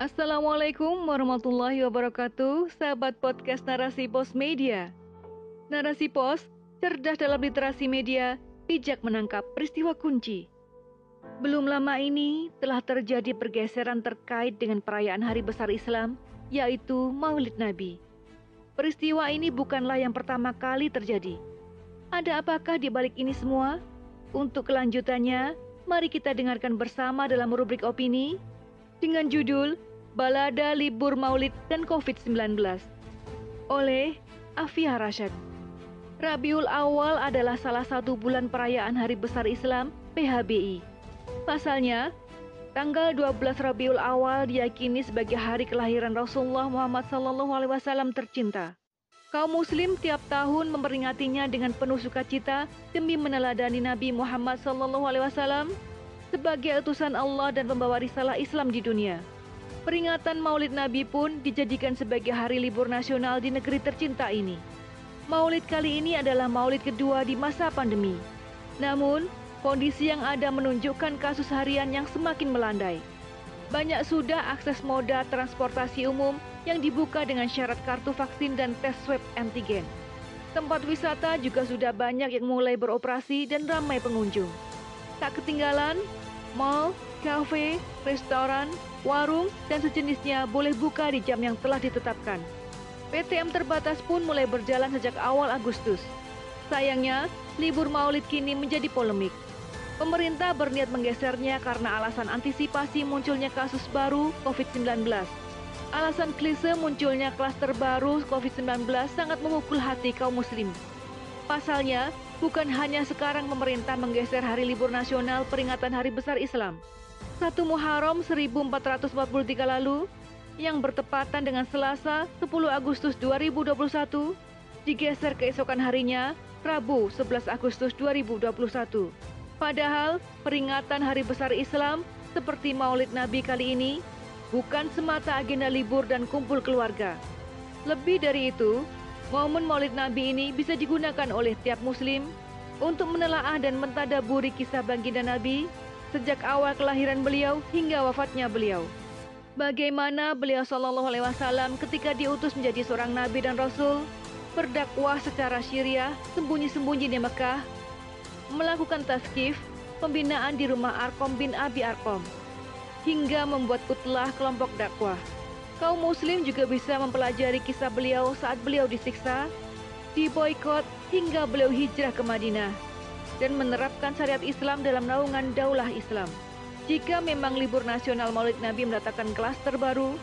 Assalamualaikum warahmatullahi wabarakatuh, sahabat podcast Narasi Pos Media. Narasi Pos, cerdas dalam literasi media, bijak menangkap peristiwa kunci. Belum lama ini telah terjadi pergeseran terkait dengan perayaan hari besar Islam, yaitu Maulid Nabi. Peristiwa ini bukanlah yang pertama kali terjadi. Ada apakah di balik ini semua? Untuk kelanjutannya, mari kita dengarkan bersama dalam rubrik opini dengan judul Balada Libur Maulid dan COVID-19 oleh Afia Rashad. Rabiul Awal adalah salah satu bulan perayaan Hari Besar Islam PHBI. Pasalnya, tanggal 12 Rabiul Awal diyakini sebagai hari kelahiran Rasulullah Muhammad SAW tercinta. Kaum muslim tiap tahun memperingatinya dengan penuh sukacita demi meneladani Nabi Muhammad SAW sebagai utusan Allah dan pembawa risalah Islam di dunia. Peringatan Maulid Nabi pun dijadikan sebagai hari libur nasional di negeri tercinta ini. Maulid kali ini adalah maulid kedua di masa pandemi. Namun, kondisi yang ada menunjukkan kasus harian yang semakin melandai. Banyak sudah akses moda transportasi umum yang dibuka dengan syarat kartu vaksin dan tes swab antigen. Tempat wisata juga sudah banyak yang mulai beroperasi dan ramai pengunjung. Tak ketinggalan, mall, kafe, restoran, warung, dan sejenisnya boleh buka di jam yang telah ditetapkan. PTM terbatas pun mulai berjalan sejak awal Agustus. Sayangnya, libur maulid kini menjadi polemik. Pemerintah berniat menggesernya karena alasan antisipasi munculnya kasus baru COVID-19. Alasan klise munculnya klaster baru COVID-19 sangat memukul hati kaum muslim. Pasalnya, bukan hanya sekarang pemerintah menggeser hari libur nasional peringatan Hari Besar Islam, 1 Muharram 1443 lalu yang bertepatan dengan Selasa 10 Agustus 2021 digeser keesokan harinya Rabu 11 Agustus 2021. Padahal peringatan Hari Besar Islam seperti Maulid Nabi kali ini bukan semata agenda libur dan kumpul keluarga. Lebih dari itu, momen Maulid Nabi ini bisa digunakan oleh tiap muslim untuk menelaah dan mentadaburi kisah baginda Nabi sejak awal kelahiran beliau hingga wafatnya beliau. Bagaimana beliau Shallallahu Alaihi Wasallam ketika diutus menjadi seorang nabi dan rasul, berdakwah secara syiriah sembunyi-sembunyi di Mekah, melakukan taskif, pembinaan di rumah Arkom bin Abi Arkom, hingga membuat kutlah kelompok dakwah. Kaum muslim juga bisa mempelajari kisah beliau saat beliau disiksa, diboykot hingga beliau hijrah ke Madinah dan menerapkan syariat Islam dalam naungan daulah Islam. Jika memang libur nasional Maulid Nabi mendatangkan kelas terbaru,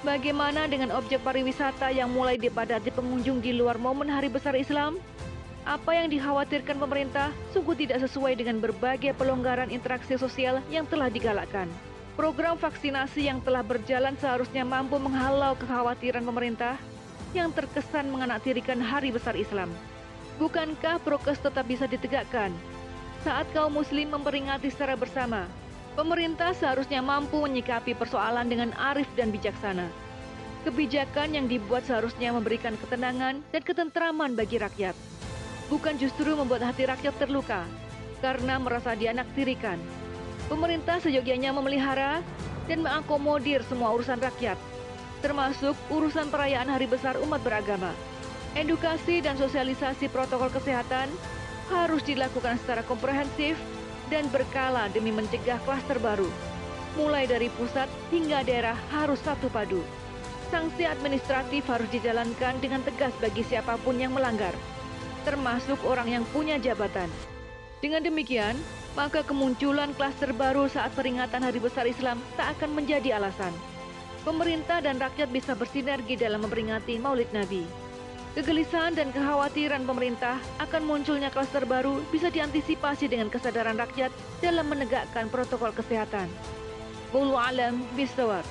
bagaimana dengan objek pariwisata yang mulai dipadati pengunjung di luar momen Hari Besar Islam? Apa yang dikhawatirkan pemerintah sungguh tidak sesuai dengan berbagai pelonggaran interaksi sosial yang telah digalakkan. Program vaksinasi yang telah berjalan seharusnya mampu menghalau kekhawatiran pemerintah yang terkesan menganaktirikan Hari Besar Islam. Bukankah prokes tetap bisa ditegakkan? Saat kaum muslim memperingati secara bersama, pemerintah seharusnya mampu menyikapi persoalan dengan arif dan bijaksana. Kebijakan yang dibuat seharusnya memberikan ketenangan dan ketentraman bagi rakyat. Bukan justru membuat hati rakyat terluka karena merasa dianaktirikan. Pemerintah seyogianya memelihara dan mengakomodir semua urusan rakyat, termasuk urusan perayaan hari besar umat beragama. Edukasi dan sosialisasi protokol kesehatan harus dilakukan secara komprehensif dan berkala demi mencegah klaster baru. Mulai dari pusat hingga daerah harus satu padu. Sanksi administratif harus dijalankan dengan tegas bagi siapa pun yang melanggar, termasuk orang yang punya jabatan. Dengan demikian, maka kemunculan klaster baru saat peringatan Hari Besar Islam tak akan menjadi alasan. Pemerintah dan rakyat bisa bersinergi dalam memperingati Maulid Nabi. Kegelisahan dan kekhawatiran pemerintah akan munculnya klaster baru bisa diantisipasi dengan kesadaran rakyat dalam menegakkan protokol kesehatan. Bulu alam bisawar.